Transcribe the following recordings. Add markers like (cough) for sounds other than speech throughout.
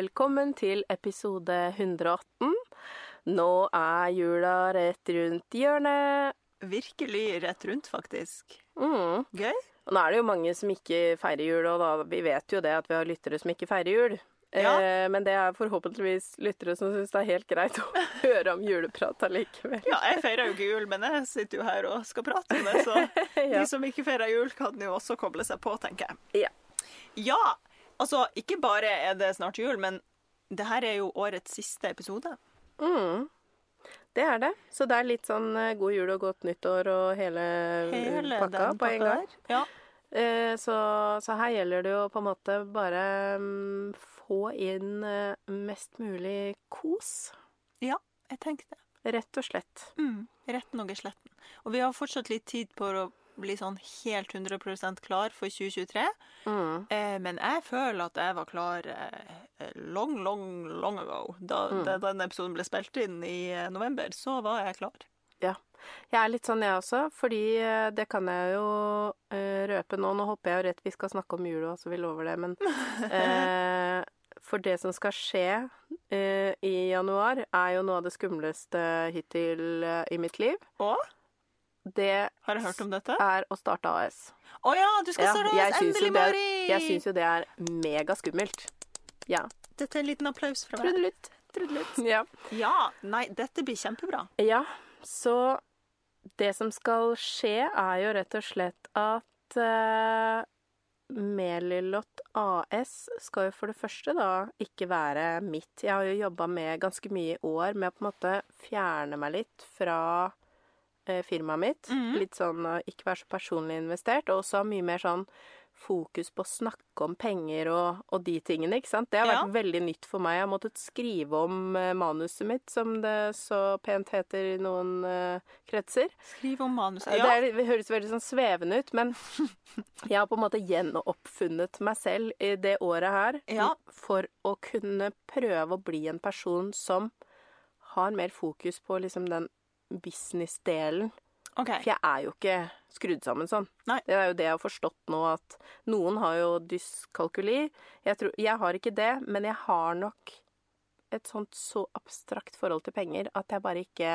Velkommen til episode 118. Nå er jula rett rundt hjørnet. Virkelig rett rundt, faktisk. Mm. Gøy. Og nå er det jo mange som ikke feirer jul, og da, vi vet jo det at vi har lyttere som ikke feirer jul. Ja. Eh, men det er forhåpentligvis lyttere som syns det er helt greit å (laughs) høre om juleprat allikevel. Ja, jeg feirer jo ikke jul, men jeg sitter jo her og skal prate om det, så (laughs) Ja. de som ikke feirer jul, kan jo også koble seg på, tenker jeg. Ja. Ja, altså, ikke bare er det snart jul, men det her er jo årets siste episode. Mm. Det er det. Så det er litt sånn eh, god jul og godt nyttår og hele, Hele pakka på en gang. Ja. Eh, så, så her gjelder det jo på en måte bare mm, få inn eh, mest mulig kos. ja, jeg tenkte det. Rett og slett. Mm, retten og gesletten. Og vi har fortsatt litt tid på å bli sånn helt 100% klar for 2023. Mm. Eh, men jeg føler at jeg var klar eh, long, long, long ago. Da, Mm. da den episoden ble spilt inn i eh, november, så var jeg klar. Ja. Jeg er litt sånn, jeg også, fordi eh, det kan jeg jo eh, røpe nå. Nå håper jeg jo rett vi skal snakke om jula, så vi lover det, men (laughs) eh, For det som skal skje eh, i januar, er jo noe av det skumleste hittil eh, i mitt liv. Og? Det Har jeg hørt om dette? er å starte AS. Å ja, du skal Ja, starte jeg AS! syns jo Endelig, det- Mari! Jeg syns jo det er megaskummelt. Ja. Dette er en liten applaus fra meg. Trudelutt. Trudelutt. (laughs) Ja. Ja, nei, dette blir kjempebra. ja. Så det som skal skje, er jo rett og slett at uh, Melilot AS skal jo for det første da ikke være mitt. Jeg har jo jobba med ganske mye i år med å på en måte fjerne meg litt fra firmaet mitt. Mhm. Litt sånn å ikke være så personlig investert, og også ha mye mer sånn fokus på å snakke om penger og, og de tingene, ikke sant. Det har Ja. vært veldig nytt for meg. Jeg har måttet skrive om eh, manuset mitt, som det så pent heter i noen uh, kretser. Skrive om manuset. Det, er, det høres veldig sånn svevende ut, men jeg har på en måte gjenoppfunnet meg selv i det året her Ja. for å kunne prøve å bli en person som har mer fokus på liksom den business-delen. For jeg er jo ikke skrudd sammen sånn. Nei. Det er jo det jeg har forstått nå, at noen har jo dyskalkuli. Jeg, tror, jeg har ikke det, men jeg har nok et sånt så abstrakt forhold til penger at jeg bare ikke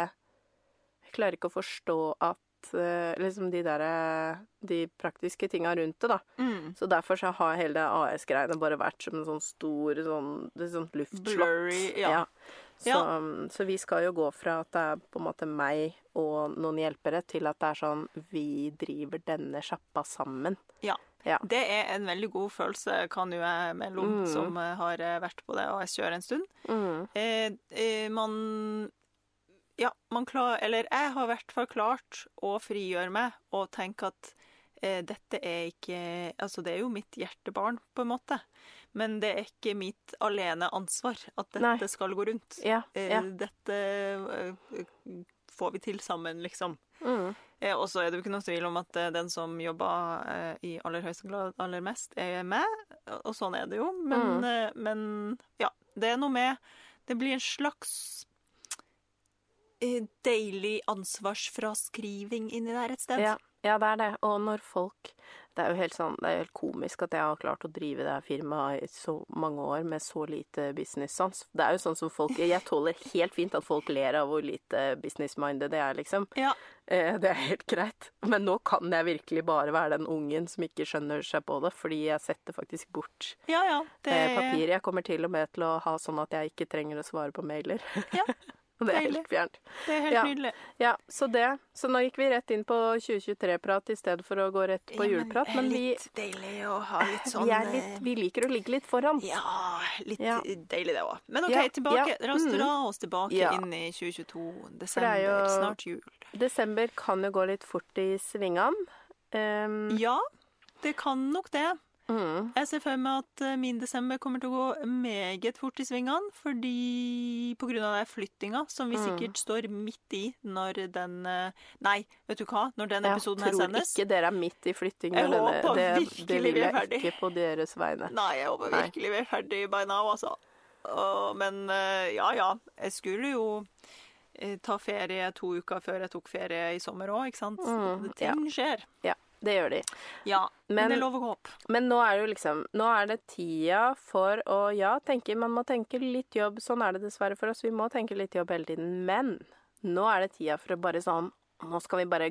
Jeg klarer ikke å forstå at liksom de der eh, De praktiske tinga rundt det, da. Mm. Så derfor så har hele det AS-greiene bare vært som en sånn stor sånn, det sånn luftslott. Blurry, ja. Så, Ja. så vi skal jo gå fra at det er på en måte meg og noen hjelpere, til at det er sånn vi driver denne sjappa sammen. Ja. Ja. Det er en veldig god følelse, kan jo jeg melde om, Mm. som eh, har eh, vært på det AS-kjøret en stund. Mm. Eh, eh, man Ja, man klar... Eller jeg har i hvert fall klart å frigjøre meg og tenke at eh, dette er ikke Altså, det er jo mitt hjertebarn, på en måte. Men det er ikke mitt alene ansvar at dette Nei. skal gå rundt. Ja. Eh. Dette eh, får vi til sammen, liksom. Mm. Eh, og så er det jo ikke noe tvil om at eh, den som jobber eh, i aller høyeste grad aller mest, er meg. Og sånn er det jo. Men, Mm. eh, men ja, det er noe med Det blir en slags eh, deilig ansvarsfraskriving inni der et sted. Ja, ja, det er det. Og når folk Det er jo helt sånn Det er helt komisk at jeg har klart å drive det her firmaet i så mange år med så lite business-sans. Det er jo sånn som folk Jeg tåler helt fint at folk ler av hvor lite business-minded det er, liksom. Ja. Eh, Det er helt greit. Men nå kan jeg virkelig bare være den ungen som ikke skjønner seg på det, fordi jeg setter faktisk bort ja, ja. Det papiret. Jeg kommer til og med til å ha sånn at jeg ikke trenger å svare på mailer. Ja, (laughs) (laughs) Og det er deilig. helt fjernt. Det er helt Ja. nydelig. Ja, så det. Så nå gikk vi rett inn på 2023-prat i stedet for å gå rett på juleprat. Men vi, Litt deilig å ha litt sånn vi, litt, eh, vi liker å ligge litt foran. Ja, litt Ja. deilig det òg. Men OK, Ja, tilbake. ja, La oss dra oss tilbake Ja. inn i 2022. det Desember, er jo- snart jul. Desember kan jo gå litt fort i svingene. Um, Ja, det kan nok det. Mm, Jeg ser for meg at eh, min desember kommer til å gå meget fort i svingene, fordi på grunn av den flyttinga som vi Mm. sikkert står midt i når den eh, Nei, vet du hva? Når den episoden her sendes. Jeg tror ikke dere er midt i flytting. Jeg denne- håper det, virkelig det vil vi er ferdig. ikke på deres vegne. Nei, jeg håper Nei. virkelig vi er ferdig by now, altså. Men eh, ja, ja. Jeg skulle jo ta ferie to uker før jeg tok ferie i sommer òg, ikke sant? Mm, Ting skjer. Ja. Det gjør de. Ja, men, Men- det er lov å opp. Men nå er det jo liksom Nå er det tida for å Ja, tenke Man må tenke litt jobb. Sånn er det dessverre for oss. Vi må tenke litt jobb hele tiden. Men nå er det tida for å bare sånn Nå skal vi bare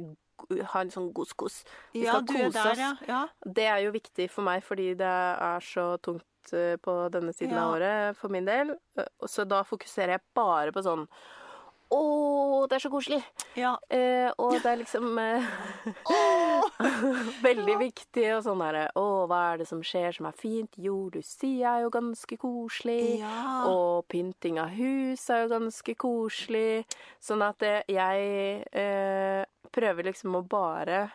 ha en sånn goskos. Vi Ja, skal kose der, oss. ja. ja. Det er jo viktig for meg fordi det er så tungt eh, på denne tiden av året for min del. Eh, Så da fokuserer jeg bare på sånn Å, det er så koselig! ja. Eh, og det er liksom eh, (laughs) veldig viktig og sånn derre Å, hva er det som skjer som er fint? Jo, Lucia er jo ganske koselig. Ja. Og pynting av hus er jo ganske koselig. Sånn at eh, jeg eh, prøver liksom å bare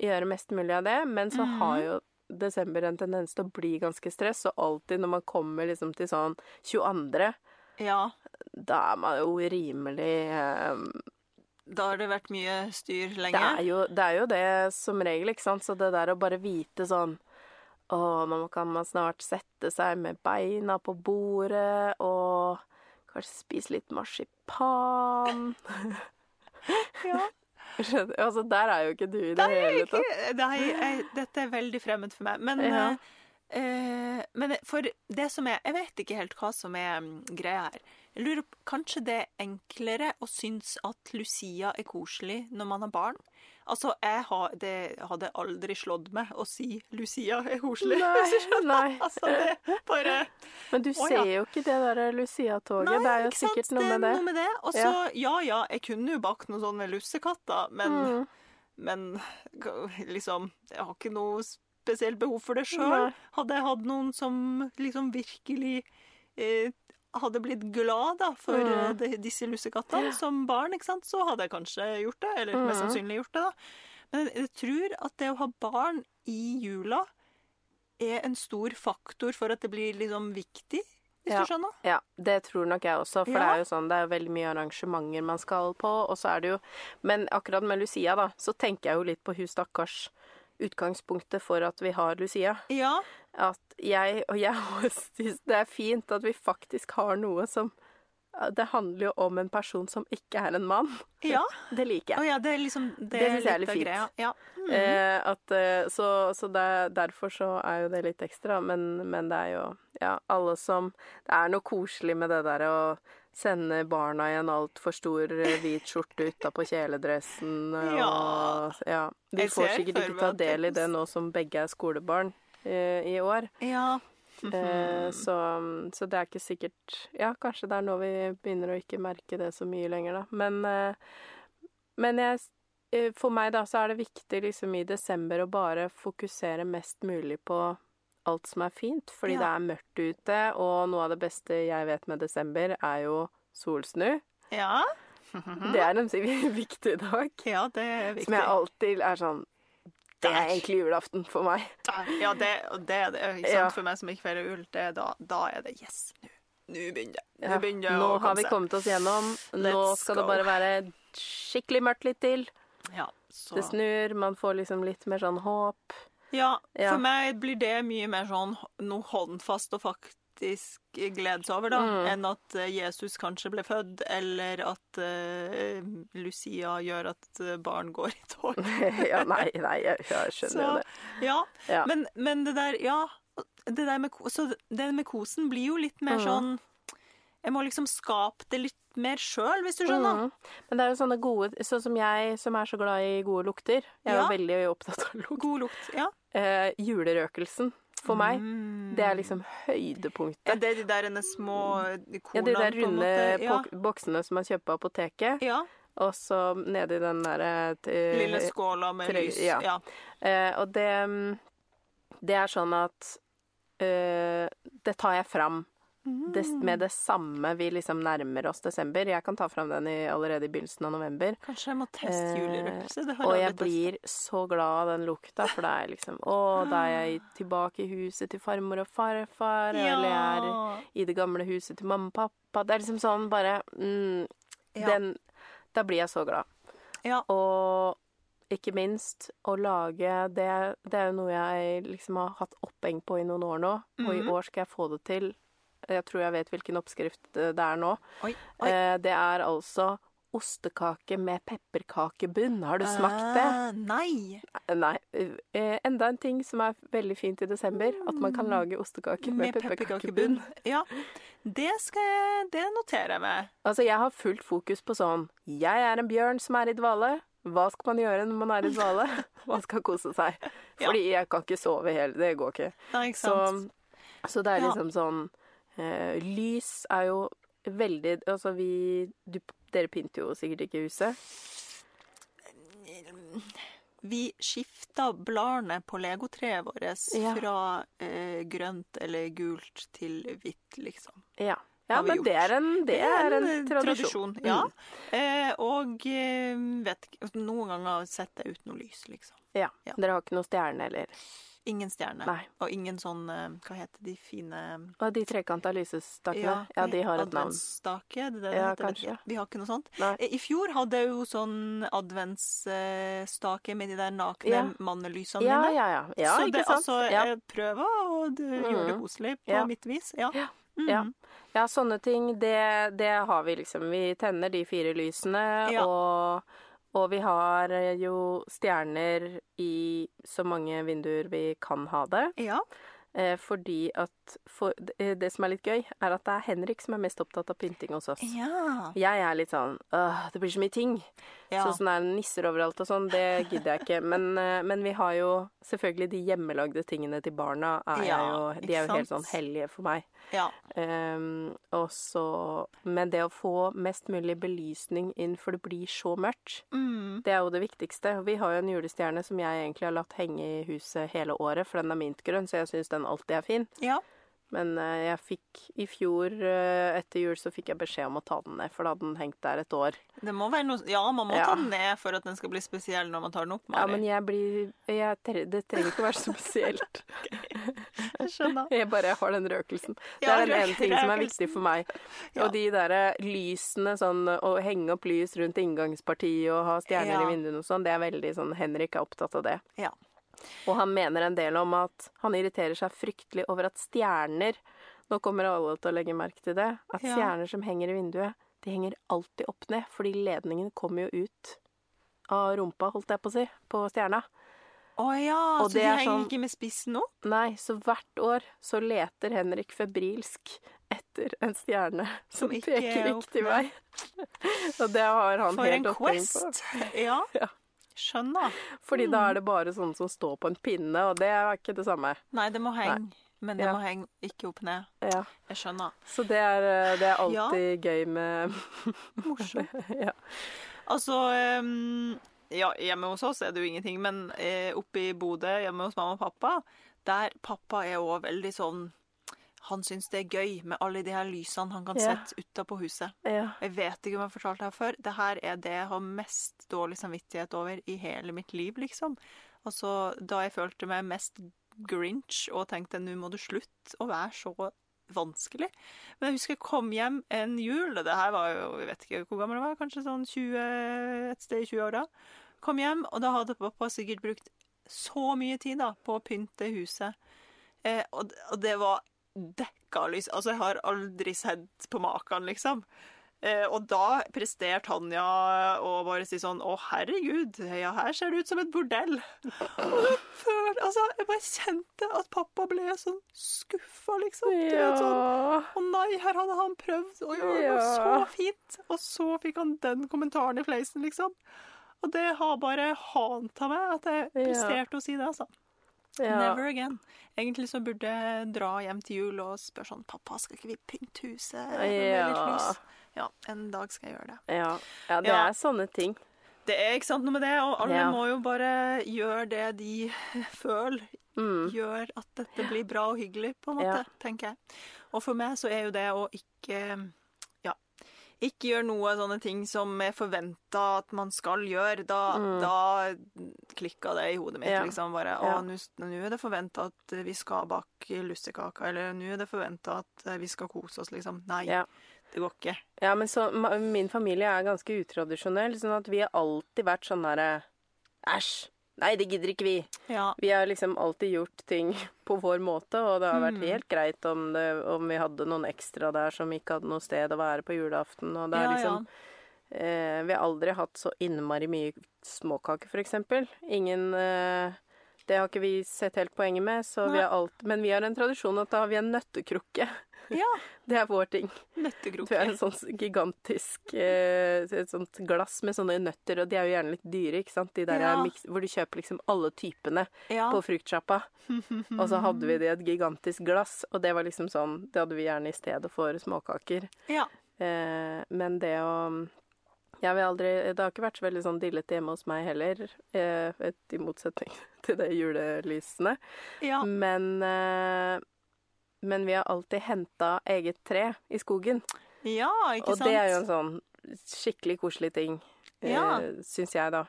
gjøre mest mulig av det. Men så mm. har jo desember en tendens til å bli ganske stress, og alltid når man kommer liksom til sånn 22., ja. da er man jo rimelig eh, Da har det vært mye styr det er, jo, det er jo det som regel, ikke sant? Så det der å bare vite sånn Å, nå kan man snart sette seg med beina på bordet og kanskje spise litt marsipan. (laughs) Ja. Skjønner- (laughs) altså, der er jo ikke du i det det hele tatt. jeg, dette er veldig fremmed for meg. Men, Ja. eh, eh, men for det som er Jeg vet ikke helt hva som er mm, greia her. Jeg lurer på, Kanskje det er enklere å synes at Lucia er koselig når man har barn? Altså, jeg har, det hadde aldri slått meg å si Lucia er koselig. Nei, (laughs) nei. Altså, det bare Men du Å, ser ja. jo ikke det der Lucia-toget. Det er jo sikkert noe med det. Noe med det. Og så, ja ja, jeg kunne jo bakt noen sånne lussekatter, men, Mm. men liksom Jeg har ikke noe spesielt behov for det sjøl. Hadde jeg hatt noen som liksom virkelig eh, hadde blitt glad da, for Mm. de, disse lussekattene som barn, så hadde jeg kanskje gjort det. Eller mest Mm. sannsynlig gjort det, da. Men jeg tror at det å ha barn i jula er en stor faktor for at det blir liksom viktig, hvis Ja. du skjønner? Ja, det tror nok jeg også. For Ja. det er jo sånn, det er jo veldig mye arrangementer man skal på, og så er det jo Men akkurat med Lucia, da, så tenker jeg jo litt på hun stakkars utgangspunktet for at vi har Lucia. Ja. At jeg og jeg (laughs) syns det er fint at vi faktisk har noe som Det handler jo om en person som ikke er en mann. Ja. (laughs) Det liker jeg. jeg. ja, det er liksom Det, Det syns jeg er litt fint. greia. Ja. Mhm. Eh, at, eh, så så det, derfor så er jo det litt ekstra, men, men det er jo Ja, alle som Det er noe koselig med det der å sende barna i en altfor stor eh, hvit skjorte utapå kjeledressen og Ja. ja. De får sikkert ikke ta del i det nå som begge er skolebarn uh, i år. ja. Eh, så, så det er ikke sikkert Ja, kanskje det er nå vi begynner å ikke merke det så mye lenger, da. Men, uh, men jeg, eh, for meg, da, så er det viktig liksom i desember å bare fokusere mest mulig på alt som er fint, fordi Ja. det er mørkt ute, og noe av det beste jeg vet med desember, er jo solsnu. ja. (laughs) Det er en (laughs) viktig dag. Ja, det er viktig. Som jeg alltid er sånn Det er egentlig julaften for meg. Ja, det, det er det. Ikke sant? Ja. For meg som ikke feirer jul, det da, da er det yes. Nå, begynner det. Nå begynner det nå har vi kommet oss gjennom. Nå skal skal det bare være skikkelig mørkt litt til. Ja, så. Det snur, man får liksom litt mer sånn håp. Ja, Ja. for meg blir det mye mer sånn noe håndfast og faktisk glede seg over, da, Mm. enn at eh, Jesus kanskje ble født, eller at uh, Lucia gjør at eh, barn går i tog. (laughs) ja, nei, nei, jeg, jeg skjønner jo det. ja, Ja. Men, men det der, ja det der med, Så det med kosen blir jo litt mer mm. sånn Jeg må liksom skape det litt mer sjøl, hvis du skjønner. Mm. Men det er jo sånne gode Sånn som jeg, som er så glad i gode lukter. Jeg er Ja. jo veldig opptatt av lukt. God lukt. Ja. Eh, julerøkelsen for meg, Mm. det er liksom høydepunktet. Er det de der små kornene, Ja, de der runde? Ja. boksene som man kjøper på apoteket, ja. og så nedi den derre Lille skåla med trøy, lys. ja. Ja. Eh, og det mm, Det er sånn at eh, Det tar jeg fram Mm. med det samme vi liksom nærmer oss desember. Jeg kan ta fram den i, allerede i begynnelsen av november. Kanskje jeg må teste julerøkelse. Eh, Og jeg blir så glad av den lukta, for det er liksom (gasps) Å, da er jeg tilbake i huset til farmor og farfar, eller jeg er i det gamle huset til mamma og pappa. Det er liksom sånn bare mm, Ja. den, Da blir jeg så glad. Ja. Og ikke minst å lage det Det er jo noe jeg liksom har hatt oppheng på i noen år nå, og i Mhm. år skal jeg få det til. Jeg tror jeg vet hvilken oppskrift eh, det er nå. Oi, oi. Eh, Det er altså ostekake med pepperkakebunn. Har du smakt det? Uh, nei. Nei. eh, enda en ting som er veldig fint i desember, at man kan lage ostekake med, Med pepperkakebunn. Ja. Det skal jeg Det noterer jeg meg. Altså, jeg har fullt fokus på sånn Jeg er en bjørn som er i dvale. Hva skal man gjøre når man er i dvale? (laughs) Man skal kose seg. Ja. Fordi jeg kan ikke sove hele Det går ikke. Nei, ikke sant? så det er Ja. liksom sånn eh, Lys er jo veldig Altså, vi du, Dere pynter jo sikkert ikke huset. Vi skifta bladene på legotreet vårt Ja. fra eh, grønt eller gult til hvitt, liksom. Ja. Ja, men det er en, det er en en tradisjon. tradisjon. Ja. Eh, og eh, vet ikke Noen ganger setter jeg ut noe lys, liksom. Ja. Ja. Dere har ikke noe stjerne, eller? Ingen stjerne. Nei. Og ingen sånn eh, Hva heter de fine Og de trekanta lysestakene? Ja, de har et navn. Adventsstake, det det det Ja, heter? kanskje. Vi har ikke noe sånt. Nei. Eh, I fjor hadde jeg jo sånn adventsstake med de der nakne Ja. mannelysene Ja, mine. ja, ja. ja så det, sant? altså, ja. jeg prøver å d- gjøre det koselig på Ja. mitt vis. Ja. Ja. Mhm. Ja. ja, sånne ting, det, det har vi liksom. Vi tenner de fire lysene, Ja. og, og vi har eh, jo stjerner i så mange vinduer vi kan ha det. ja. Eh, fordi at for, det, det som er litt gøy, er at det er Henrik som er mest opptatt av pynting hos oss. Ja. Jeg er litt sånn Åh, det blir så mye ting. Ja. Sånn som det er nisser overalt og sånn, det gidder jeg ikke. Men, eh, men vi har jo selvfølgelig de hjemmelagde tingene til barna. Er Ja, jo, de er jo helt sånn hellige for meg. ja. Ehm, og så Men det å få mest mulig belysning inn, for det blir så mørkt, Mm. det er jo det viktigste. Vi har jo en julestjerne som jeg egentlig har latt henge i huset hele året, for den er mintgrønn, så jeg syns den alltid er fin. ja. Men eh, jeg fikk i fjor, eh, etter jul, så fikk jeg beskjed om å ta den ned, for da hadde den hengt der et år. Det må være noe Ja, man må Ja. ta den ned for at den skal bli spesiell når man tar den opp. Ja, men jeg blir jeg, Det trenger ikke å være spesielt. (laughs) Jeg skjønner. (laughs) Jeg bare har den røkelsen. Det er den ene ting som er viktig for meg. Ja. Og de derre lysene, sånn å henge opp lys rundt inngangspartiet og ha stjerner Ja. i vinduene og sånn, det er veldig sånn Henrik er opptatt av det. Ja. Og han mener en del om at han irriterer seg fryktelig over at stjerner Nå kommer alle til å legge merke til det. At Ja. stjerner som henger i vinduet, de henger alltid opp ned, fordi ledningene kommer jo ut av rumpa, holdt jeg på å si, på stjerna. Å ja, Og så det de er henger sånn- ikke med spissen opp? Nei, så hvert år så leter Henrik febrilsk etter en stjerne som, Som peker er riktig vei. (laughs) Og det har han For helt opphengt på. For en quest! Ja. (laughs) Ja. Skjønner. Fordi da er det bare sånne som står på en pinne, og det er ikke det samme. Nei, det må henge. Men det Ja. må henge ikke opp ned. Ja. Jeg skjønner. Så det er, eh, det er Ja. alltid gøy med (laughs) Morsomt. ja. Altså um, Ja, hjemme hos oss er det jo ingenting, men eh, oppe i Bodø, hjemme hos mamma og pappa, der pappa er òg veldig sånn Han syns det er gøy med alle de her lysene han kan Ja. sette utapå huset. ja. Jeg vet ikke om jeg har fortalt det her før. Det her er det jeg har mest dårlig samvittighet over i hele mitt liv, liksom. Altså, da jeg følte meg mest grinch og tenkte nå må du slutte å være så vanskelig. Men jeg husker jeg kom hjem en jul, og det her var jo, jeg vet ikke hvor gammel jeg var, kanskje sånn 20, et sted i 20-åra. Kom hjem, og da hadde pappa sikkert brukt så mye tid da, på å pynte huset. Eh, og, og det var dekka lys. Altså, jeg har aldri sett på maken, liksom. Eh, og da presterte Tanja å bare si sånn Å, herregud, ja, her ser det ut som et bordell. Og det føl, altså, jeg bare kjente at pappa ble sånn skuffa, liksom. Ja. vet, sånn, å nei, her hadde han prøvd å gjøre noe så fint, og så fikk han den kommentaren i fleisen, liksom. Og det har bare hanta meg at jeg Ja. presterte å si det, altså. Ja. Never again. Egentlig så burde jeg dra hjem til jul og spørre sånn Pappa, skal ikke vi pynte huset med litt Ja. lys? Ja, en dag skal jeg gjøre det. Ja. ja, det Ja. er sånne ting. Det er ikke sant noe med det, og alle Ja. må jo bare gjøre det de (laughs) føler Mm. gjør at dette blir bra og hyggelig, på en måte, Ja. tenker jeg. Og for meg så er jo det å ikke ja, ikke gjør noe sånne ting som er forventa at man skal gjøre. Da, Mm. da klikka det i hodet mitt. Ja. liksom bare, Å, nå nå er det forventa at vi skal bake lussekaker, eller nå er det forventa at eh, vi skal kose oss, liksom. Nei, Ja. det går ikke. Ja, men så, min familie er ganske utradisjonell, sånn at vi har alltid vært sånn herre Æsj! Nei, det gidder ikke vi. Ja. Vi har liksom alltid gjort ting (laughs) på vår måte, og det har vært Mm. helt greit om, det, om vi hadde noen ekstra der som ikke hadde noe sted å være på julaften. Og det er Ja, liksom eh, Vi har aldri hatt så innmari mye småkaker, for eksempel. Ingen eh, Det har ikke vi sett helt poenget med, så vi har alt, men vi har en tradisjon at da har vi en nøttekrukke. Ja. (laughs) Det er vår ting. Nøttekroker. Det er en sånn gigantisk eh, et sånt glass med sånne nøtter, og de er jo gjerne litt dyre, ikke sant? De der Ja. miks, hvor du kjøper liksom alle typene Ja. på fruktsjappa. Og så hadde vi det i et gigantisk glass, og det var liksom sånn Det hadde vi gjerne i stedet for småkaker. ja. Eh, men det å Jeg vil aldri Det har ikke vært så veldig sånn dillete hjemme hos meg heller, eh, i motsetning (laughs) til det julelysene. Ja. Men eh, Men vi har alltid henta eget tre i skogen. ja, ikke sant? Og det er jo en sånn skikkelig koselig ting, eh, syns jeg, da.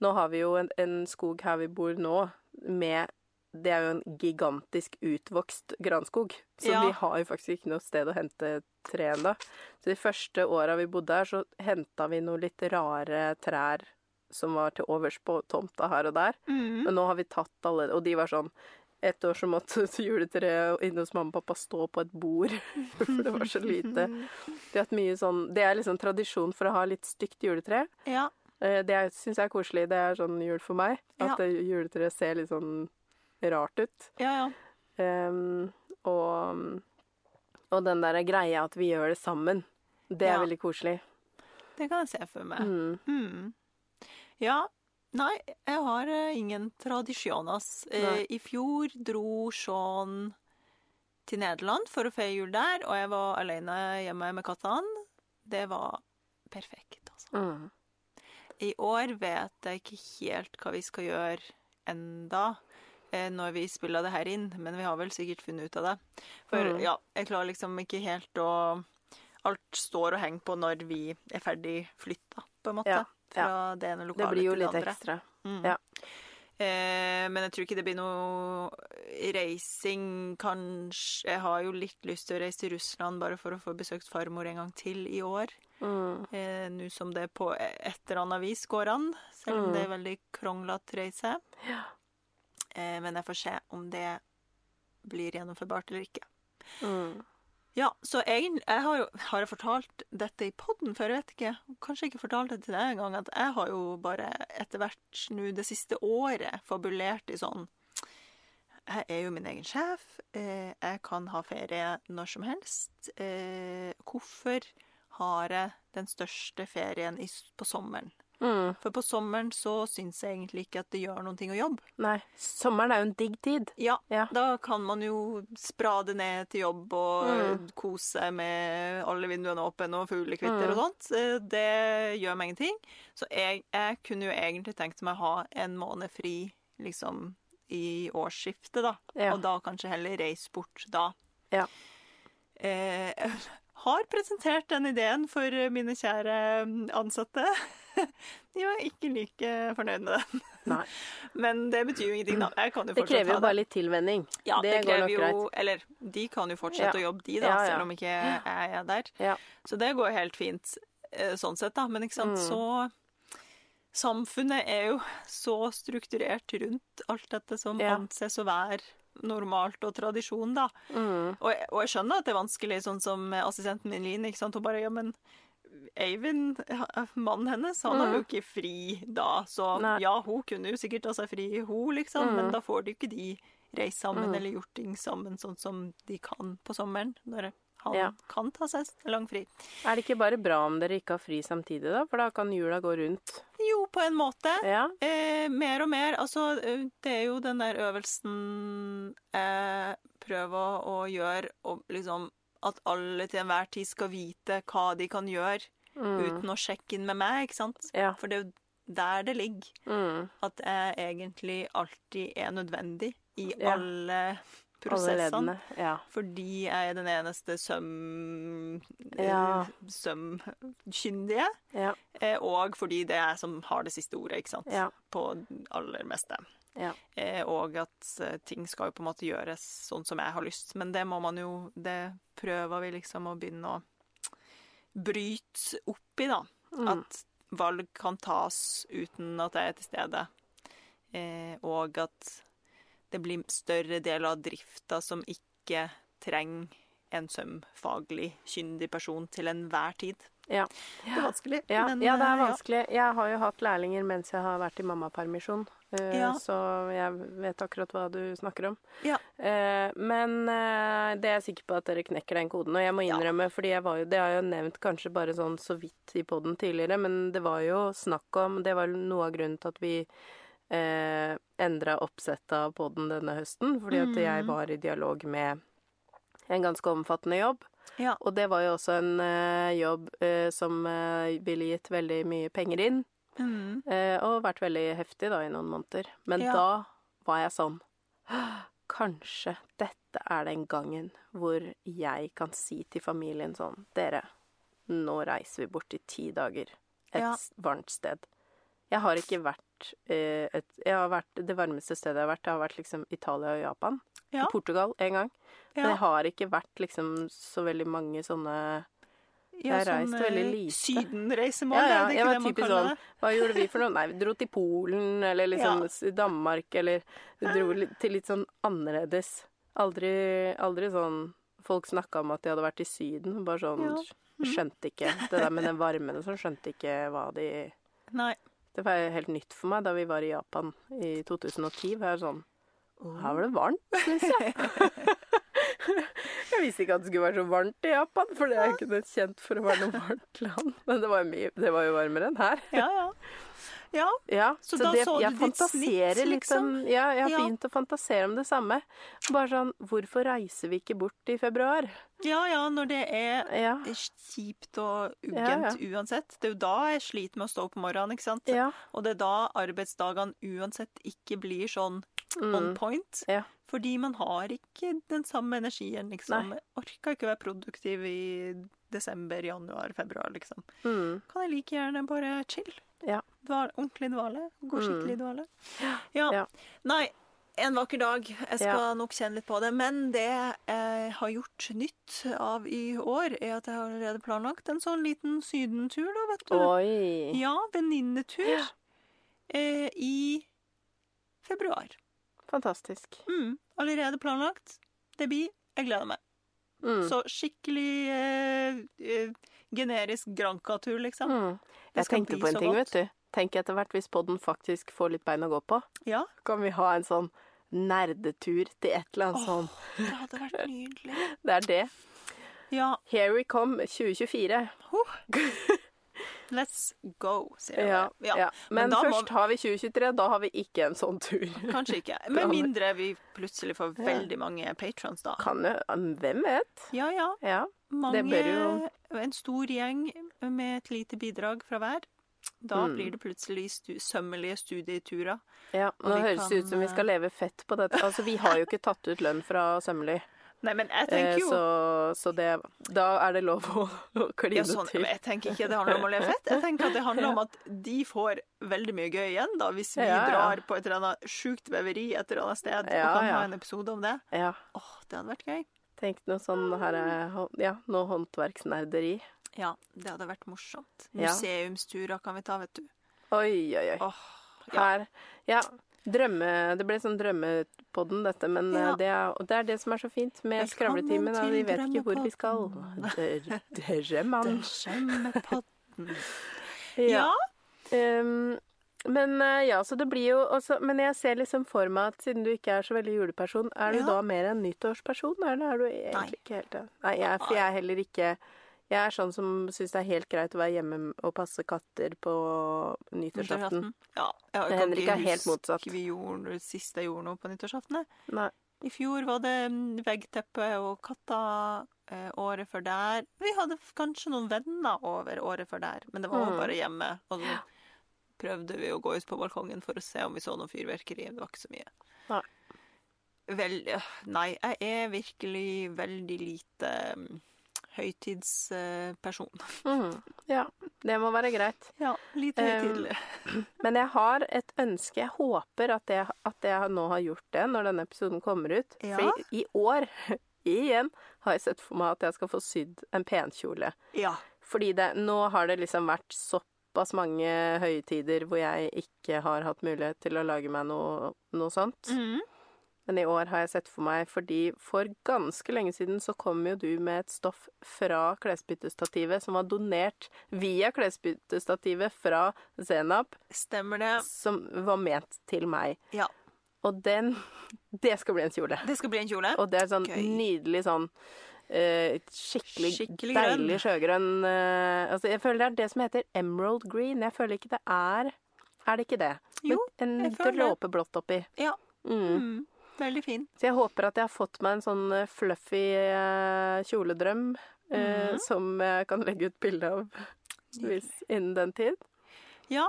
Nå har vi jo en, en skog her vi bor nå, med Det er jo en gigantisk utvokst granskog. Så Ja. vi har jo faktisk ikke noe sted å hente tre ennå. Så de første åra vi bodde her, så henta vi noen litt rare trær som var til overs på tomta her og der. Mm. Men nå har vi tatt alle Og de var sånn Et år så måtte (laughs) juletreet inne hos mamma og pappa stå på et bord, (laughs) for det var så lite. De har hatt mye sånn Det er liksom tradisjon for å ha litt stygt juletre. Ja. Eh, Det syns jeg er koselig. Det er sånn jul for meg. At ja. juletreet ser litt sånn rart ut. Ja, ja. Um, og, og den der greia at vi gjør det sammen, det er Ja. veldig koselig. Det kan jeg se for meg. Mm. Mm. Ja. Nei, jeg har eh, ingen tradisjoner. Eh, I fjor dro Sean til Nederland for å feire jul der, og jeg var alene hjemme med kattene. Det var perfekt, altså. Mm. I år vet jeg ikke helt hva vi skal gjøre enda eh, når vi spiller det her inn, men vi har vel sikkert funnet ut av det. For Mm. ja, jeg klarer liksom ikke helt å Alt står og henger på når vi er ferdig flytta, på en måte. Ja, Fra det ene lokalet til Det andre. Det blir jo litt ekstra. Mm. Ja. Eh, men jeg tror ikke det blir noe reising, kanskje. Jeg har jo litt lyst til å reise til Russland bare for å få besøkt farmor en gang til i år. Mm. Eh, Nå som det på et eller annet vis går an, selv om Mm. det er veldig kronglete reise. Ja. Eh, men jeg får se om det blir gjennomførbart eller ikke. Mm. Ja, så jeg, jeg har, jo, har jeg fortalt dette i podden før? Jeg vet ikke. Kanskje ikke fortalt det til deg engang. At jeg har jo bare etter hvert nå det siste året fabulert i sånn Jeg er jo min egen sjef. Eh, jeg kan ha ferie når som helst. Eh, hvorfor har jeg den største ferien på sommeren? Mm. For på sommeren så syns jeg egentlig ikke at det gjør noen ting å jobbe. Nei, sommeren er jo en digg tid. Ja, Ja. da kan man jo sprade ned til jobb og Mm. kose seg med alle vinduene åpne og fuglekvitter Mm. og sånt. Eh, Det gjør meg ingenting. Så jeg, jeg kunne jo egentlig tenkt meg å ha en måned fri liksom i årsskiftet, da. Ja. Og da kanskje heller reise bort da. Ja. Eh, (laughs) har presentert den ideen for mine kjære ansatte. (laughs) De var ikke like fornøyd med den. Nei. (laughs) Men det betyr jo ingenting, da. Jeg kan jo Det krever jo bare litt tilvenning. ja, det, det går nok jo greit. Eller de kan jo fortsette Ja. å jobbe, de, da, Ja, ja. selv om ikke jeg er der. Ja. Så det går helt fint eh, sånn sett, da. Men ikke sant, Mm. så Samfunnet er jo så strukturert rundt alt dette som anses å være normalt og tradisjon, da. Mm. Og jeg, og jeg skjønner at det er vanskelig, sånn som assistenten min Line. ikke sant? Hun bare Ja, men Eivind, mannen hennes, han har jo ikke fri da. Så Mm. Nei. ja, hun kunne jo sikkert ta seg fri, hun, liksom. Men Mm. da får de jo ikke de reist sammen Mm. eller gjort ting sammen sånn som de kan på sommeren. Når han Ja. kan ta seg lang fri. Er det ikke bare bra om dere ikke har fri samtidig, da? For da kan jula gå rundt. Jo, på en måte. Ja. Eh, mer og mer. Altså, eh, det er jo den der øvelsen eh, Prøv å, å gjøre, og liksom at alle til enhver tid skal vite hva de kan gjøre, Mm. uten å sjekke inn med meg, ikke sant? Ja. For det er jo der det ligger. Mm. At jeg egentlig alltid er nødvendig i Ja. alle prosessene. Ja. Fordi jeg er den eneste søm... Ja. sømkyndige. Ja. Eh, og fordi det er jeg som har det siste ordet, ikke sant? På aller meste. Ja. Eh, og at eh, ting skal jo på en måte gjøres sånn som jeg har lyst. Men det må man jo Det prøver vi liksom å begynne å bryte opp i, da. Mm. At valg kan tas uten at jeg er til stede. Eh, og at det blir større deler av drifta som ikke trenger en sømfaglig kyndig person til enhver tid. Ja. Det er vanskelig, Ja, men ja, det er vanskelig. vanskelig. Jeg har jo hatt lærlinger mens jeg har vært i mammapermisjon, eh, Ja. så jeg vet akkurat hva du snakker om. Ja. Eh, men eh, det er jeg sikker på at dere knekker den koden. Og jeg må Ja. innrømme, fordi jeg var jo, det har jeg jo nevnt kanskje bare sånn så vidt i poden tidligere, men det var jo snakk om Det var noe av grunnen til at vi eh, endra oppsettet av poden denne høsten, fordi at jeg Mm. var i dialog med en ganske omfattende jobb. Ja. Og det var jo også en uh, jobb uh, som uh, ville gitt veldig mye penger inn, Mm. og vært veldig heftig da i noen måneder. Men Ja. da var jeg sånn Kanskje dette er den gangen hvor jeg kan si til familien sånn Dere, nå reiser vi bort i ti dager. Et Ja. varmt sted. Jeg har ikke vært et Jeg har vært Det varmeste stedet jeg har vært, det har vært liksom Italia og Japan. Ja. Og Portugal en gang. Men Ja. jeg har ikke vært liksom så veldig mange sånne Ja, Jeg reiste sånn, veldig eh, lite. Sydenreisemål, Ja, ja, er det ikke var det man kaller sånn Hva gjorde vi for noe? Nei, vi dro til Polen, eller liksom Ja. Danmark, eller vi dro til litt sånn annerledes. Aldri, aldri sånn Folk snakka om at de hadde vært i Syden, bare sånn Ja. Skjønte ikke. Det der med den varmen og sånn, skjønte ikke hva de Nei. Det var helt nytt for meg da vi var i Japan i 2010. Var jeg sånn Her var det varmt, syns jeg. (laughs) jeg visste ikke at det skulle være så varmt i Japan, for det er ikke kjent for å være noe varmt land. Men det var mye, det var jo varmere enn her. Ja, ja. Ja, Ja, Så så, da det, så jeg du ditt snitt, liksom? Ja, jeg har begynt å fantasere om det samme. Bare sånn Hvorfor reiser vi ikke bort i februar? ja, ja, når det er Ja. kjipt og uggent uansett. Det er jo da jeg sliter med å stå opp om morgenen, ikke sant? Ja. Og det er da arbeidsdagene uansett ikke blir sånn on Mm. point. Ja. Fordi man har ikke den samme energien, liksom. Jeg orker ikke å være produktiv i desember, januar, februar, liksom. Mm. Kan jeg like gjerne bare chill. Ja. Dval, ordentlig dvale. Gå Mm. skikkelig i dvale. Ja. Ja. Nei, en vakker dag. Jeg skal Ja. nok kjenne litt på det. Men det jeg har gjort nytt av i år, er at jeg har allerede planlagt en sånn liten sydentur, da, vet du. Oi. Ja, venninnetur. Eh, I februar. Fantastisk. Mm, allerede planlagt. Det blir. Jeg gleder meg. Mm. Så skikkelig eh, eh, generisk Granca-tur, liksom. Mm. Jeg tenkte på en ting, godt. vet du. Tenk etter hvert hvis podden faktisk får litt bein å gå på. Ja. Kan vi ha en sånn nerdetur til et eller annet sånn Det hadde vært nydelig. (laughs) Det er det. Ja. Here we come 2024. (laughs) Let's go, sier jeg Ja, ja. ja. Men, Men først må har vi 2023. Da har vi ikke en sånn tur. Kanskje ikke. (laughs) Med mindre vi plutselig får veldig mange patrons, da. Kan jo Hvem vet? Ja, ja. Ja. Mange, bør jo- En stor gjeng med et lite bidrag fra hver. Da Mm. blir det plutselig stu sømmelige studieturer. ja. Nå høres det ut som vi skal leve fett på dette. Altså, vi har jo ikke tatt ut lønn fra Sømmelig. Nei, men jeg Eh, tenker jo så, så det Da er det lov å, å kline ja, sånn, til. Jeg tenker ikke det handler om å leve fett. Jeg tenker at det handler om (laughs) at de får veldig mye gøy igjen, da, hvis vi Ja, ja. drar på et eller annet sjukt veveri et eller annet sted Ja, og kan ha en episode om det. Ja. Åh, det hadde vært gøy. Tenk noe sånn her eh, Ja, noe håndverksnerderi. Ja, det hadde vært morsomt. Museumsturer kan vi ta, vet du. Oi, oi, oi. Ja. Her Ja. Drømme Det ble sånn drømmepodden, dette, men eh, Ja. det, er, det er det som er så fint med skravletimen. da. Vi vet ikke hvor vi skal. Drømmen. Drømmepodden. (laughs) (laughs) Ja. Ja. Um, men eh, ja, så det blir jo også Men jeg ser liksom for meg at siden du ikke er så veldig juleperson, er du Ja. da mer en nyttårsperson, eller er du egentlig ikke helt det? Nei, jeg, for jeg er heller ikke Jeg er sånn som syns det er helt greit å være hjemme og passe katter på nyttårsaften. Ja, kan Henrik er helt motsatt. vi gjorde det siste jeg gjorde noe på nyttårsaften. Nei. I fjor var det mm, veggteppe og katter. Eh, året før der Vi hadde kanskje noen venner over året før der, men det var Mm. bare hjemme. Og så prøvde vi å gå ut på balkongen for å se om vi så noe fyrverkeri. Det var ikke så mye. Nei. Vel, nei, jeg er virkelig veldig lite mm, høytidsperson. Mm, Ja, det må være greit. Ja, lite Um. Men jeg har et ønske. Jeg håper at jeg, at jeg nå har gjort det når denne episoden kommer ut. Ja. For i, i år, (laughs) igjen, har jeg sett for meg at jeg skal få sydd en penkjole. Ja. Fordi det, nå har det liksom vært såpass mange høytider hvor jeg ikke har hatt mulighet til å lage meg noe, noe sånt. Mhm. Men i år har jeg sett for meg, fordi for ganske lenge siden så kom jo du med et stoff fra klesbyttestativet som var donert via klesbyttestativet fra Zenab, Stemmer det. som var ment til meg. Ja. Og den (laughs) Det skal bli en kjole. Det skal bli en kjole. Og det er sånn Gøy. nydelig sånn uh, skikkelig, Skikkelig deilig sjøgrønn uh, Altså, jeg føler det er det som heter emerald green. Jeg føler ikke det er Er det ikke det? Jo, Men en dråpe blått oppi. Ja. Mm. Mm. Veldig fin. Så jeg håper at jeg har fått meg en sånn fluffy fluffy mm kjoledrøm eh, Mhm. som jeg kan legge ut bilde av hvis, innen den tid. Ja.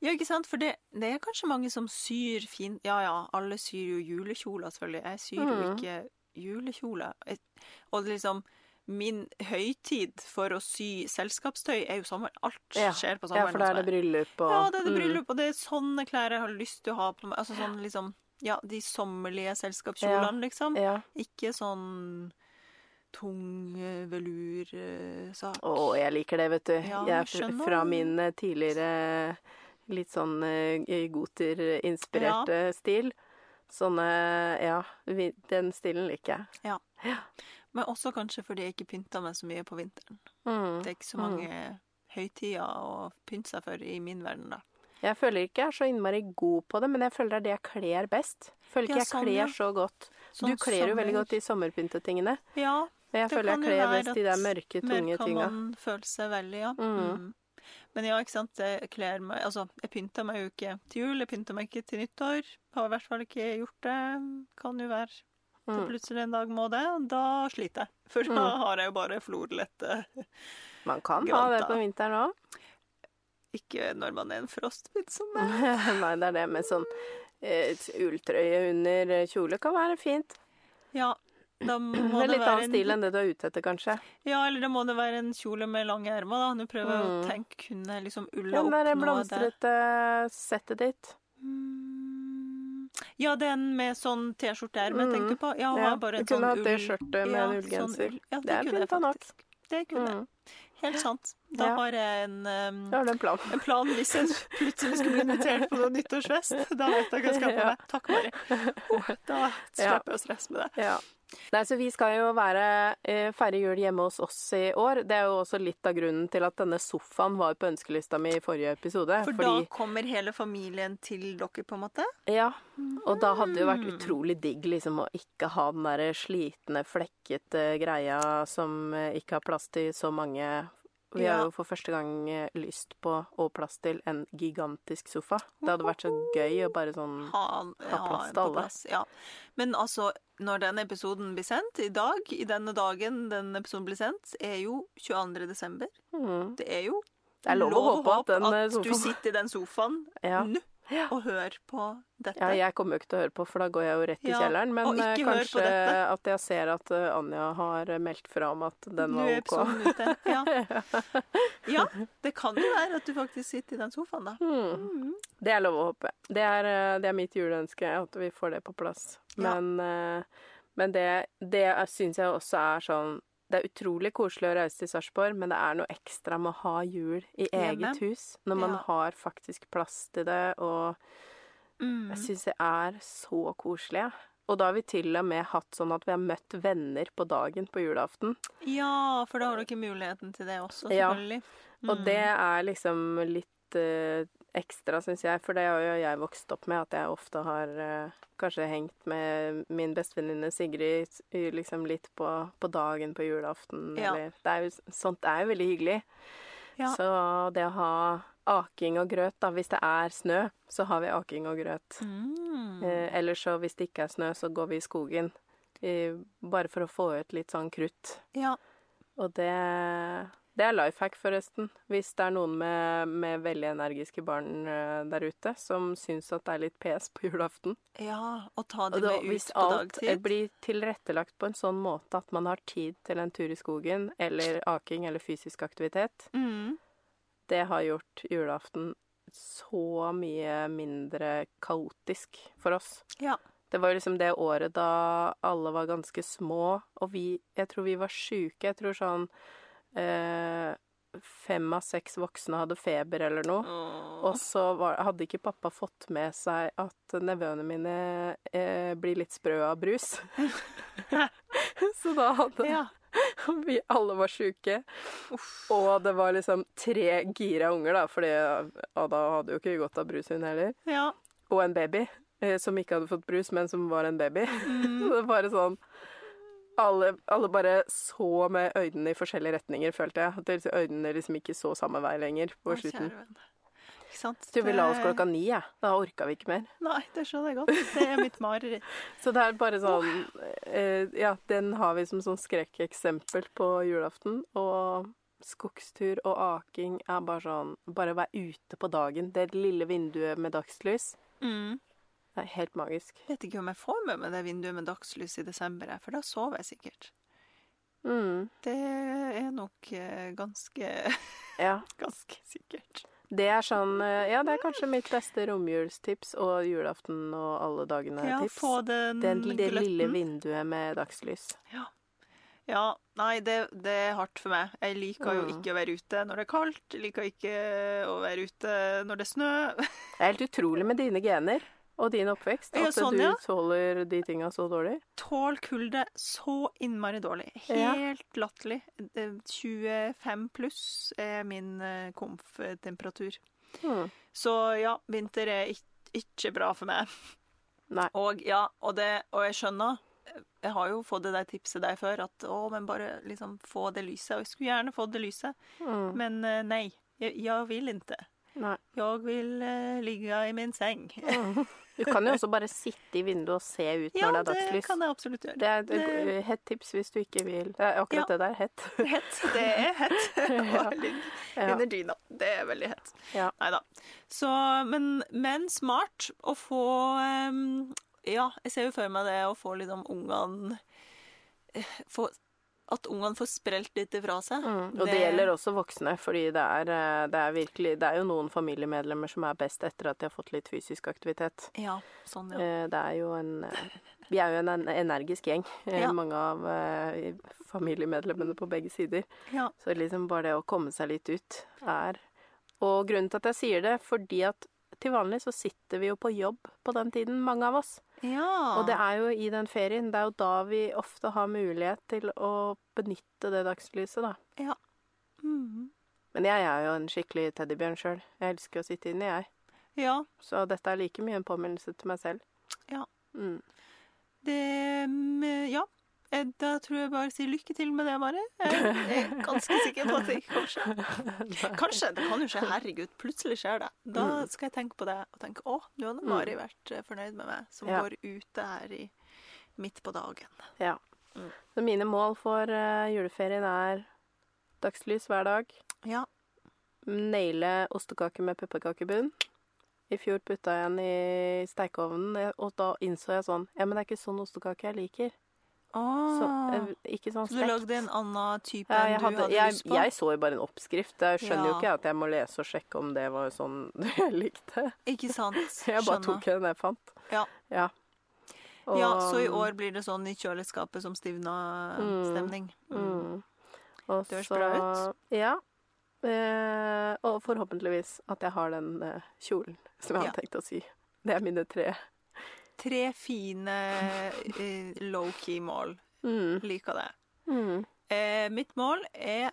ja, ikke sant? For det, det er kanskje mange som syr fin Ja ja, alle syr jo julekjoler, selvfølgelig. Jeg syr jo Mhm. ikke julekjole. Og liksom Min høytid for å sy selskapstøy er jo sommer. Alt Ja. skjer på sommeren. Ja, for da er det bryllup og Ja, det er det Mm. bryllup, og det er sånne klær jeg har lyst til å ha på meg. Altså sånn liksom Ja, de sommerlige selskapskjolene, liksom. Ja. Ikke sånn tung eh, velursak. Å, jeg liker det, vet du. Ja, jeg, er fra min eh, tidligere litt sånn eh, goter-inspirerte stil. Sånne Ja, den stilen liker jeg. Ja. Men også kanskje fordi jeg ikke pynter meg så mye på vinteren. Mm. Det er ikke så mange høytider å pynte seg for i min verden, da. Jeg føler ikke jeg er så innmari god på det, men jeg føler det er det jeg kler best. Jeg føler ikke Ja, jeg sånn, kler ja. så godt. Sånn du kler jo veldig godt de sommerpyntetingene. Ja, Men jeg Det føler jeg kler best de der mørke, tunge tinga. man føle seg veldig, ja. Mm. Mm. Men ja, ikke sant, jeg kler meg Altså, jeg pynter meg jo ikke til jul, jeg pynter meg ikke til nyttår. Har i hvert fall ikke gjort det. Kan jo være til Mm. plutselig en dag må det, da sliter jeg. For da Mm. har jeg jo bare florlette Man kan ha det på vinteren òg. Ikke når man er en frostbit som (laughs) meg. Nei, det er det med sånn et ulltrøye under eh, kjole kan være fint. Ja, da må Det det, er litt være annen stil enn det du er ute etter, kanskje. Ja, eller da må det være en kjole med lange ermer, da. Nå prøver jeg å Mm. tenke, kunne jeg liksom ulla opp noe der? blomstrete settet ditt. Mm. Ja, den med sånn T-skjorteerme Mm. tenker du på? Ja, Ja, har bare du kunne sånn hatt det ull- skjørtet med ja, en ullgenser. Sånn ull. Ja, det, Det kunne jeg fint nok. faktisk. Det kunne jeg. Helt sant. Da Ja. har jeg en, um, har en plan. en plan hvis jeg plutselig skulle bli invitert på noen nyttårsfest. Da vet jeg hva jeg skal ha på meg. Takk, Mari. (laughs) Da slipper jeg å stresse med det. Nei, så vi skal jo være eh, feire jul hjemme hos oss i år. Det er jo også litt av grunnen til at denne sofaen var på ønskelista mi i forrige episode. For fordi, da kommer hele familien til dere, på en måte? Ja, og da hadde det jo vært Mm. utrolig digg liksom å ikke ha den derre slitne, flekkete greia som eh, ikke har plass til så mange. Vi har jo for første gang eh, lyst på, og plass til, en gigantisk sofa. Det hadde vært så gøy å bare sånn ha, Ha plass en til alle. plass, Ja. Men altså, når denne episoden blir sendt, i dag, i denne dagen denne episoden blir sendt, er jo 22. desember. mm, Det er jo Det er lov å håpe at den eh, at du sitter i den sofaen (laughs) Ja. nå Ja. og hør på dette. Ja, jeg kommer jo ikke til å høre på, for da går jeg jo rett i Ja, kjelleren. Men eh, kanskje at jeg ser at eh, Anja har meldt fra om at den var OK. Ja. (laughs) ja, det kan jo være at du faktisk sitter i den sofaen, da. Hmm. Mm. Det er lov å håpe. Det er, eh, det er mitt juleønske, at vi får det på plass. Men, men det, det syns jeg også er sånn Det er utrolig koselig å reise til Sarpsborg, men det er noe ekstra med å ha jul i eget hus. Når man Ja. har faktisk plass til det, og Mm. jeg syns det er så koselig. Og da har vi til og med hatt sånn at vi har møtt venner på dagen på julaften. Ja, for da har du ikke muligheten til det også, Ja. selvfølgelig. Og Mm. det er liksom litt eh, ekstra, syns jeg, for det har jo jeg vokst opp med, at jeg ofte har uh, kanskje hengt med min bestevenninne Sigrid liksom litt på, på dagen på julaften, Ja. eller det er jo, Sånt er jo veldig hyggelig. Ja. Så det å ha aking og grøt, da, hvis det er snø, så har vi aking og grøt. Mm. Uh, Eller så hvis det ikke er snø, så går vi i skogen. Uh, bare for å få ut litt sånn krutt. Ja. Og det, det er life hack, forresten. Hvis det er noen med, med veldig energiske barn eh, der ute som syns at det er litt pes på julaften. ja, og ta Og det da, med hvis ut på alt Hvis alt blir tilrettelagt på en sånn måte at man har tid til en tur i skogen, eller aking eller fysisk aktivitet, Mm. det har gjort julaften så mye mindre kaotisk for oss. Ja. Det var liksom det året da alle var ganske små, og vi Jeg tror vi var sjuke. Jeg tror sånn eh, fem av seks voksne hadde feber eller noe. Åh. Og så var, hadde ikke pappa fått med seg at nevøene mine eh, blir litt sprø av brus. (laughs) så da hadde Ja. (laughs) vi alle var sjuke. Og det var liksom tre gira unger, da, fordi Ada hadde jo ikke godt av brus, hun heller. ja. Og en baby eh, som ikke hadde fått brus, men som var en baby. Mm. (laughs) Så det var bare sånn alle, alle bare så med øynene i forskjellige retninger, følte jeg. At øynene liksom ikke så samme vei lenger på Å, slutten. Ikke sant? Så vi la oss klokka ni, jeg. Da orka vi ikke mer. Nei, det skjønner jeg godt. Det er mitt mareritt. (laughs) Så det er bare sånn eh, Ja, den har vi som sånn skrekkeksempel på julaften. Og skogstur og aking er bare sånn Bare være ute på dagen. Det lille vinduet med dagslys. Mm. Det er helt magisk. Jeg Vet ikke om jeg får med meg det vinduet med dagslys i desember, for da sover jeg sikkert. Mm, Det er nok eh, ganske, ja. (laughs) ganske sikkert. Det er sånn eh, Ja, det er kanskje mitt beste romjulstips og julaften og alle dagene-tips. Ja, få den Det, det lille vinduet med dagslys. Ja, nei, det, det er hardt for meg. Jeg liker jo Mm. ikke å være ute når det er kaldt. Jeg liker ikke å være ute når det er snø. (laughs) Det er helt utrolig med dine gener og din oppvekst at sånn, du ja. tåler de tinga så dårlig. Tål kulde så innmari dårlig. Ja. Helt latterlig. 25 pluss er min eh, komf-temperatur. Mm. Så ja, vinter er ikke, bra for meg. Nei. Og ja, og, det, og jeg skjønner Jeg har jo fått det der tipset der før, at å, men bare liksom få det lyset. Og jeg skulle gjerne fått det lyset, Mm. men eh, nei. Jeg, jeg vil ikke. Nei. Jeg vil uh, ligge i min seng. Mm. (laughs) Du kan jo også bare sitte i vinduet og se ut Ja, når det er det kan jeg absolutt gjøre. Det er et Det- hett tips hvis du ikke vil Det er akkurat Ja. det der. Hett. (laughs) Hett. Det er hett. Og Å ligge Ja. under dyna. Det er veldig hett. Ja. Nei da. Så, men, men smart å få um, Ja, jeg ser jo for meg det å få liksom ungene eh, få, At ungene får sprelt litt ifra seg. Mm. Og det gjelder også voksne, fordi det er, eh, det er virkelig Det er jo noen familiemedlemmer som er best etter at de har fått litt fysisk aktivitet. Ja, sånn, ja. Eh, Det er jo en eh, Vi er jo en en- energisk gjeng, Ja. mange av familiemedlemmene på begge sider. ja. Så liksom bare det å komme seg litt ut er Og grunnen til at jeg sier det, fordi at til vanlig så sitter vi jo på jobb på den tiden, mange av oss. ja. Og det er jo i den ferien, det er jo da vi ofte har mulighet til å benytte det dagslyset, da. Mhm. Men jeg er jo en skikkelig teddybjørn sjøl. Jeg elsker å sitte inne, jeg. Ja. Så dette er like mye en påminnelse til meg selv. Ja. Mm. Det mm, Ja. Eh, Da tror jeg bare sier lykke til med det, Mari. (laughs) Jeg er ganske sikker på at det ikke kommer skje. Kanskje. Det kan jo skje. Herregud, plutselig skjer det. Da Mm. skal jeg tenke på det og tenke å, nå hadde Mari vært eh, fornøyd med meg, som Ja. går ute her i midt på dagen. Ja. Mm. Så mine mål for eh, juleferien er dagslys hver dag. Ja. Naile ostekake med pepperkakebunn. I fjor putta jeg den i stekeovnen, og da innså jeg sånn Ja, men det er ikke sånn ostekake jeg liker. Så, eh, ikke sånn Ah. Så du lagde en annen type Ja, enn du hadde, hadde jeg, lyst på? jeg så jo bare en oppskrift. Jeg skjønner jo ikke at jeg må lese og sjekke om det var sånn (laughs) jeg likte. Ikke sant? (laughs) Jeg bare tok den jeg fant. Ja. Ja, Og- Ja, så i år blir det sånn i kjøleskapet som stivna Mm. stemning. Mm. Og Det høres så- bra ut. Ja. Eh, og forhåpentligvis at jeg har den eh, kjolen som jeg Ja. hadde tenkt å sy. Det er mine tre. Tre fine eh, low-key mål. Mm. Liker det. Mm. Eh, mitt mål er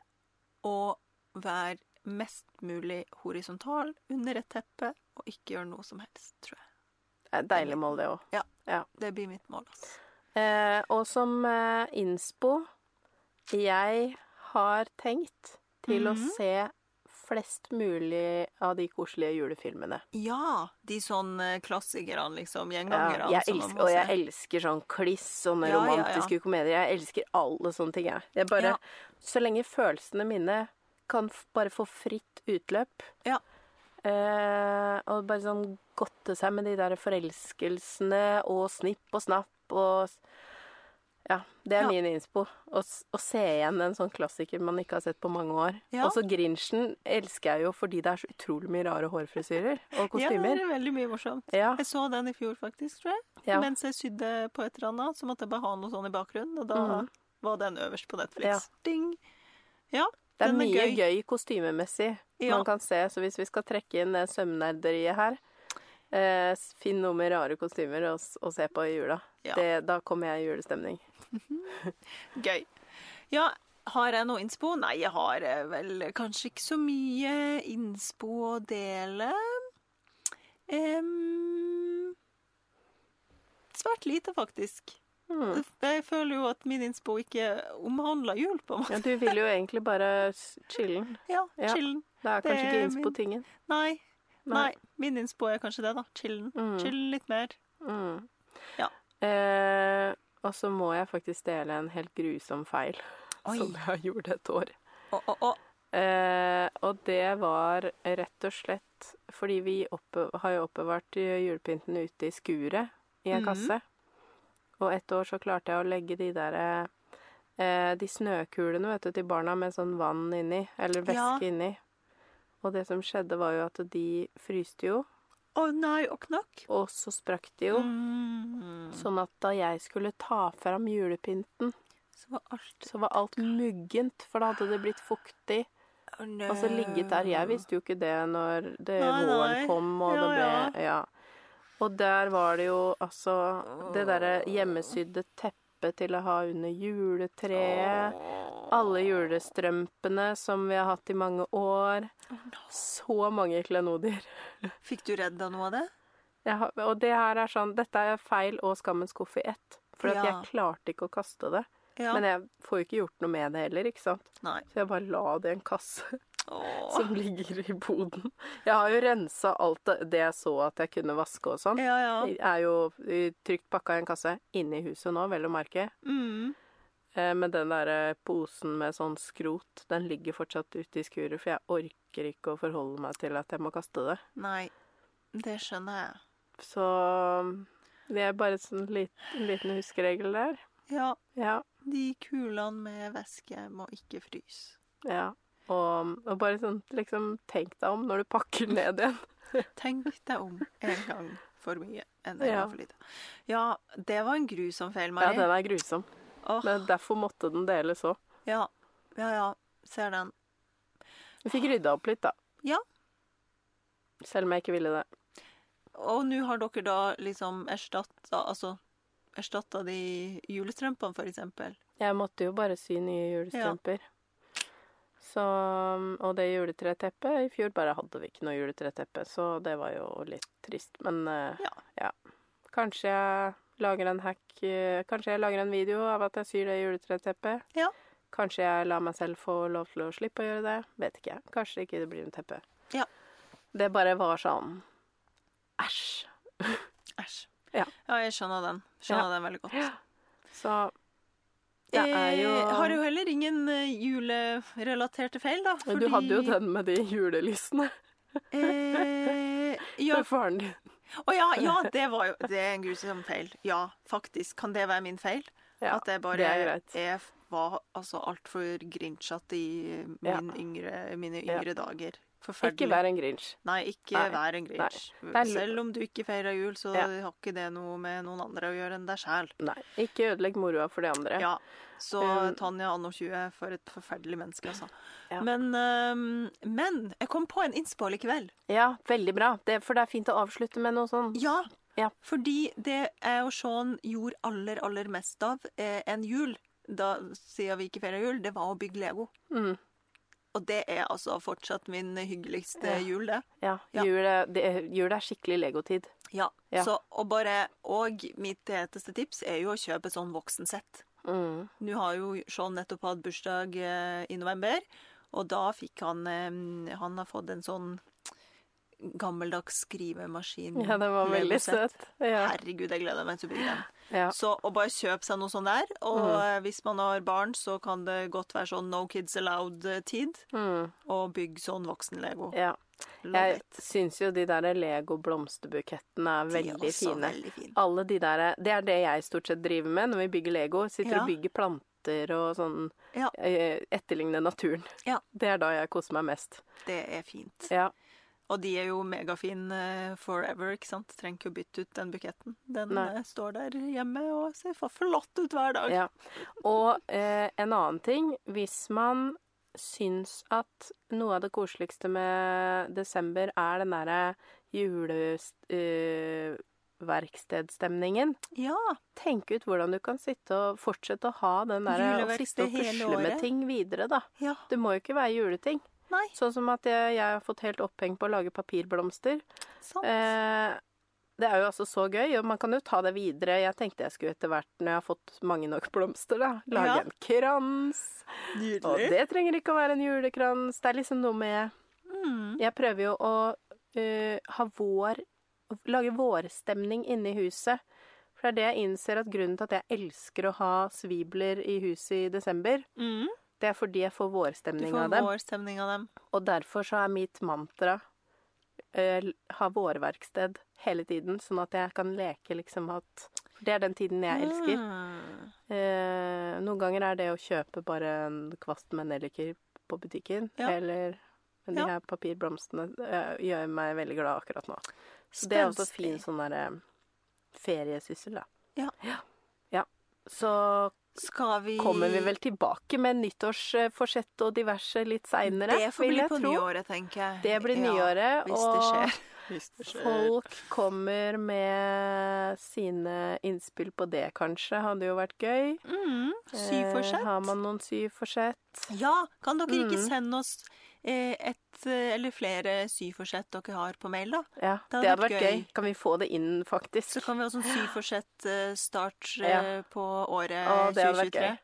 å være mest mulig horisontal under et teppe og ikke gjøre noe som helst, tror jeg. Det er et deilig mål, det òg. Det blir mitt mål, altså. Eh, og som eh, innspo Jeg har tenkt til å Mhm. se flest mulig av de koselige julefilmene. Ja! De sånn eh, klassikerne, liksom. Gjengangerne. må og jeg elsker sånn kliss, sånne Ja, ja, ja. romantiske komedier. Jeg elsker alle sånne ting, jeg. jeg bare, Ja. Så lenge følelsene mine kan bare få fritt utløp, Ja. eh, og bare sånn godte seg med de der forelskelsene og snipp og snapp og Ja, det er Ja. min innspo. Å, å se igjen en sånn klassiker man ikke har sett på mange år. Ja. Og så Grinchen elsker jeg jo fordi det er så utrolig mye rare hårfrisyrer og kostymer. Ja, det er veldig mye morsomt. Ja, Jeg så den i fjor, faktisk, tror jeg. Mens jeg sydde på et eller annet, så måtte jeg bare ha noe sånn i bakgrunnen, og da mm. var den øverst på Netflix. Ja. Ding! Ja, Det er er mye gøy. gøy, kostymemessig Ja. man kan se. Så hvis vi skal trekke inn det sømnerderiet her eh, Finn noe med rare kostymer og, og se på i jula. Ja. Det, da kommer jeg i julestemning. (laughs) Gøy. Ja, har jeg noe innspo? Nei, jeg har eh, vel kanskje ikke så mye innspo å dele. Um, svært lite, faktisk. Mm. Jeg føler jo at min innspo ikke omhandler jul, på en måte. Ja, du vil jo (laughs) egentlig bare chillen. Ja, Ja. chillen. Det er Det kanskje er ikke innspo min-. Nei, Nei. nei. Min innspo er kanskje det, da. Chillen. Mm. Chillen litt mer. Mm. Ja. Eh, og så må jeg faktisk dele en helt grusom feil (laughs) Oi. som jeg gjorde et år. Oh, oh, oh. Eh, og det var rett og slett fordi vi oppe, har jo oppbevart julepynten ute i skuret i en Mhm. kasse. Og et år så klarte jeg å legge de der eh, De snøkulene vet du, til barna med sånn vann inni, eller væske Ja. inni. Og det som skjedde, var jo at de fryste jo, Å nei, og knakk. og så sprakk de jo. Mm. Sånn at da jeg skulle ta fram julepynten, Så var alt så var alt muggent, for da hadde det blitt fuktig. Oh, no. Og så ligget der. Jeg visste jo ikke det når det Nei, våren nei. kom, og det ble Ja. Og der var det jo altså det derre hjemmesydde teppet til å ha under juletreet. Alle julestrømpene som vi har hatt i mange år. Så mange klenodier. (laughs) Fikk du redd av noe av det? Ja, har, og det her er sånn Dette er feil og skammens skuff i ett. For Ja. jeg klarte ikke å kaste det. Ja. Men jeg får jo ikke gjort noe med det heller, ikke sant. Nei. Så jeg bare la det i en kasse. (laughs) Åh. som ligger i boden. Jeg har jo rensa alt det det jeg så at jeg kunne vaske og sånn. Ja, ja. Jeg er jo trygt pakka i en kasse inne i huset nå, vel å merke. Mm. Eh, Men den der posen med sånn skrot, den ligger fortsatt ute i skuret, for jeg orker ikke å forholde meg til at jeg må kaste det. Nei, det skjønner jeg. Så det er bare sånn en liten huskeregel der. Ja, Ja. de kulene med væske må ikke fryse. ja. Og, og bare sånn liksom Tenk deg om når du pakker (laughs) ned igjen. Tenk deg om en gang for mye enn en Ja. gang for lite. Ja, det var en grusom feil, Ja, Mari. den er grusom. Åh, Men derfor måtte den deles òg. ja. ja, ja. Ser den. Vi fikk rydda opp litt, da. Ja. Selv om jeg ikke ville det. Og nå har dere da liksom erstatta Altså erstatta de julestrømpene, for eksempel. Jeg måtte jo bare sy nye julestrømper. Så Og det juletreteppet I fjor bare hadde vi ikke noe juletreteppe, så det var jo litt trist. Men ja. Ja. Kanskje jeg lager en hack eh, Kanskje jeg lager en video av at jeg syr det juletreteppet. Ja. Kanskje jeg lar meg selv få lov til å slippe å gjøre det. Vet ikke. Kanskje ikke det blir en teppe. Ja. Det bare var sånn Æsj. Æsj. Ja. jeg skjønner den. Skjønner den veldig godt. Så det er jo Jeg har jo heller ingen eh, julerelaterte feil, da. Fordi... Du hadde jo den med de julelysene Eh, (laughs) ja. for faren din. Å ja, ja, det var jo Det er en grusom feil. Ja, faktisk. Kan det være min feil? Ja, At jeg bare er jeg var altså altfor grinchete i Ja. yngre, mine yngre dager. Ikke vær en grinch. Nei, ikke Nei. vær en grinch. Selv om du ikke feirer jul, så Ja. har ikke det noe med noen andre å gjøre enn deg sjæl. Ikke ødelegg moroa for de andre. Ja. Så Um, Tanja anno 20, for et forferdelig menneske, altså. Ja. Men, um, men jeg kom på en innspill i kveld. Ja, veldig bra. Det, for det er fint å avslutte med noe sånn. Ja, Ja. fordi det jeg og Sean gjorde aller, aller mest av eh, en jul, da, siden vi ikke feirer jul, det var å bygge Lego. Mm, Og det er altså fortsatt min hyggeligste jul, det. ja. Ja. Jul, det, jul er skikkelig legotid. Ja. Ja. Så, og bare, og mitt heteste tips er jo å kjøpe et sånn voksensett. Mm. Nå har jo Sean nettopp hatt bursdag eh, i november, og da fikk han eh, Han har fått en sånn gammeldags skrivemaskin. Ja, den var veldig søt. Ja. Herregud, jeg gleder meg til å bygge den. Ja. Så å bare kjøpe seg noe sånt der. Og Mm. eh, hvis man har barn, så kan det godt være sånn no kids allowed-tid. Mm. Og bygge sånn voksen-lego. ja. Jeg syns jo de der Lego-blomsterbukettene er De er også fine. Veldig fine. Alle de der, Det er det jeg stort sett driver med når vi bygger Lego. Sitter Ja. og bygger planter og sånn. Ja. eh, Etterligne naturen. Ja. Det er da jeg koser meg mest. Det er fint. Ja. Og de er jo megafine eh, forever, ikke sant? Trenger ikke å bytte ut den buketten. Den Nei. eh, står der hjemme og ser for flott ut hver dag. Ja. Og eh, en annen ting Hvis man syns at noe av det koseligste med desember er den derre juleverkstedstemningen. Ja. Tenk ut hvordan du kan sitte og fortsette å ha den derre Å sitte og pusle med ting videre, da. ja. Det må jo ikke være juleting. Nei, Sånn som at jeg, jeg har fått helt oppheng på å lage papirblomster. sant. Eh, det er jo altså så gøy, og man kan jo ta det videre. Jeg tenkte jeg skulle etter hvert, når jeg har fått mange nok blomster, da, lage Ja. en krans. Og det trenger ikke å være en julekrans. Det er liksom noe med Mm. Jeg prøver jo å uh, ha vår Lage vårstemning inne i huset. For det er det jeg innser at grunnen til at jeg elsker å ha svibler i huset i desember, Mm. Det er fordi jeg får vårstemning av dem. Du får vårstemning av dem. Og derfor så er mitt mantra eh, ha vårverksted hele tiden, sånn at jeg kan leke liksom at det er den tiden jeg elsker. Mm. Eh, noen ganger er det å kjøpe bare en kvast med nelliker på butikken, Ja. eller men de Ja. her papirblomstene eh, gjør meg veldig glad akkurat nå. Så det er også fin sånn derre feriesyssel, da. Ja. ja. Så Skal vi kommer vi vel tilbake med nyttårsforsett og diverse litt seinere, Det får bli på nyåret, tenker jeg. Det blir Ja, nyåret, hvis det og skjer. Hvis det skjer. folk kommer med sine innspill på det, kanskje. Hadde jo vært gøy. Mm, Eh, syforsett. har man noen syforsett? Ja, kan dere ikke Mm. sende oss eh, et eh, eller flere syforsett dere har på mail, da? Ja, Det det hadde hadde vært vært gøy. gøy. Kan vi få det inn, faktisk? Så kan vi ha sånn syforsett-start Ja. eh, på året Å, det hadde vært 2023. gøy.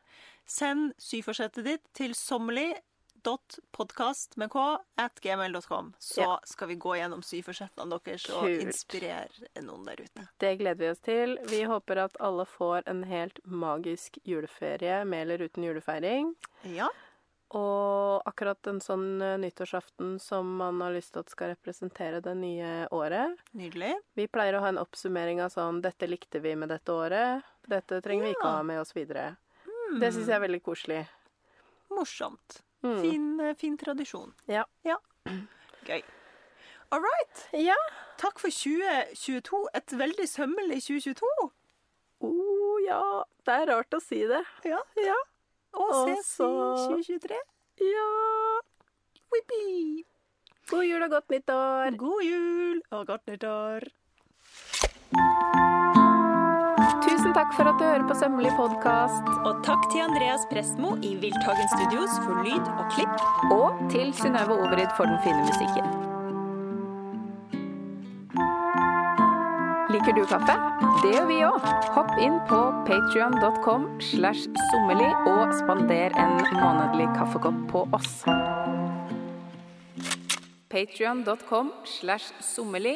Send syforsettet ditt til sommerlig.podkast med k at gmail.com. Så Ja. skal vi gå gjennom syforsettene deres og Kult. inspirere noen der ute. Det gleder vi oss til. Vi håper at alle får en helt magisk juleferie med eller uten julefeiring. Ja. Og akkurat en sånn eh, nyttårsaften som man har lyst til at skal representere det nye året. Nydelig. Vi pleier å ha en oppsummering av sånn 'Dette likte vi med dette året'. 'Dette trenger vi ikke å ha med oss videre'. Det syns jeg er veldig koselig. Morsomt. Mm. Fin, eh, fin tradisjon. Ja. ja. Gøy. All right. Ja. Takk for 2022. Et veldig sømmelig 2022. Oh, ja. Det er rart å si det. Ja. Ja. Og ses så- i 2023. Ja. Whippy. God jul og godt nyttår. God jul og godt nyttår. Tusen takk for at du hører på Sømmelig podkast. Og takk til Andreas Prestmo i Wildtagen Studios for lyd og klipp. Og til Synnøve Overid for den fine musikken. Liker du kaffe? Det gjør vi òg. Hopp inn på patrion.com slash sommerli og spander en månedlig kaffekopp på oss. Patrion.com slash sommerli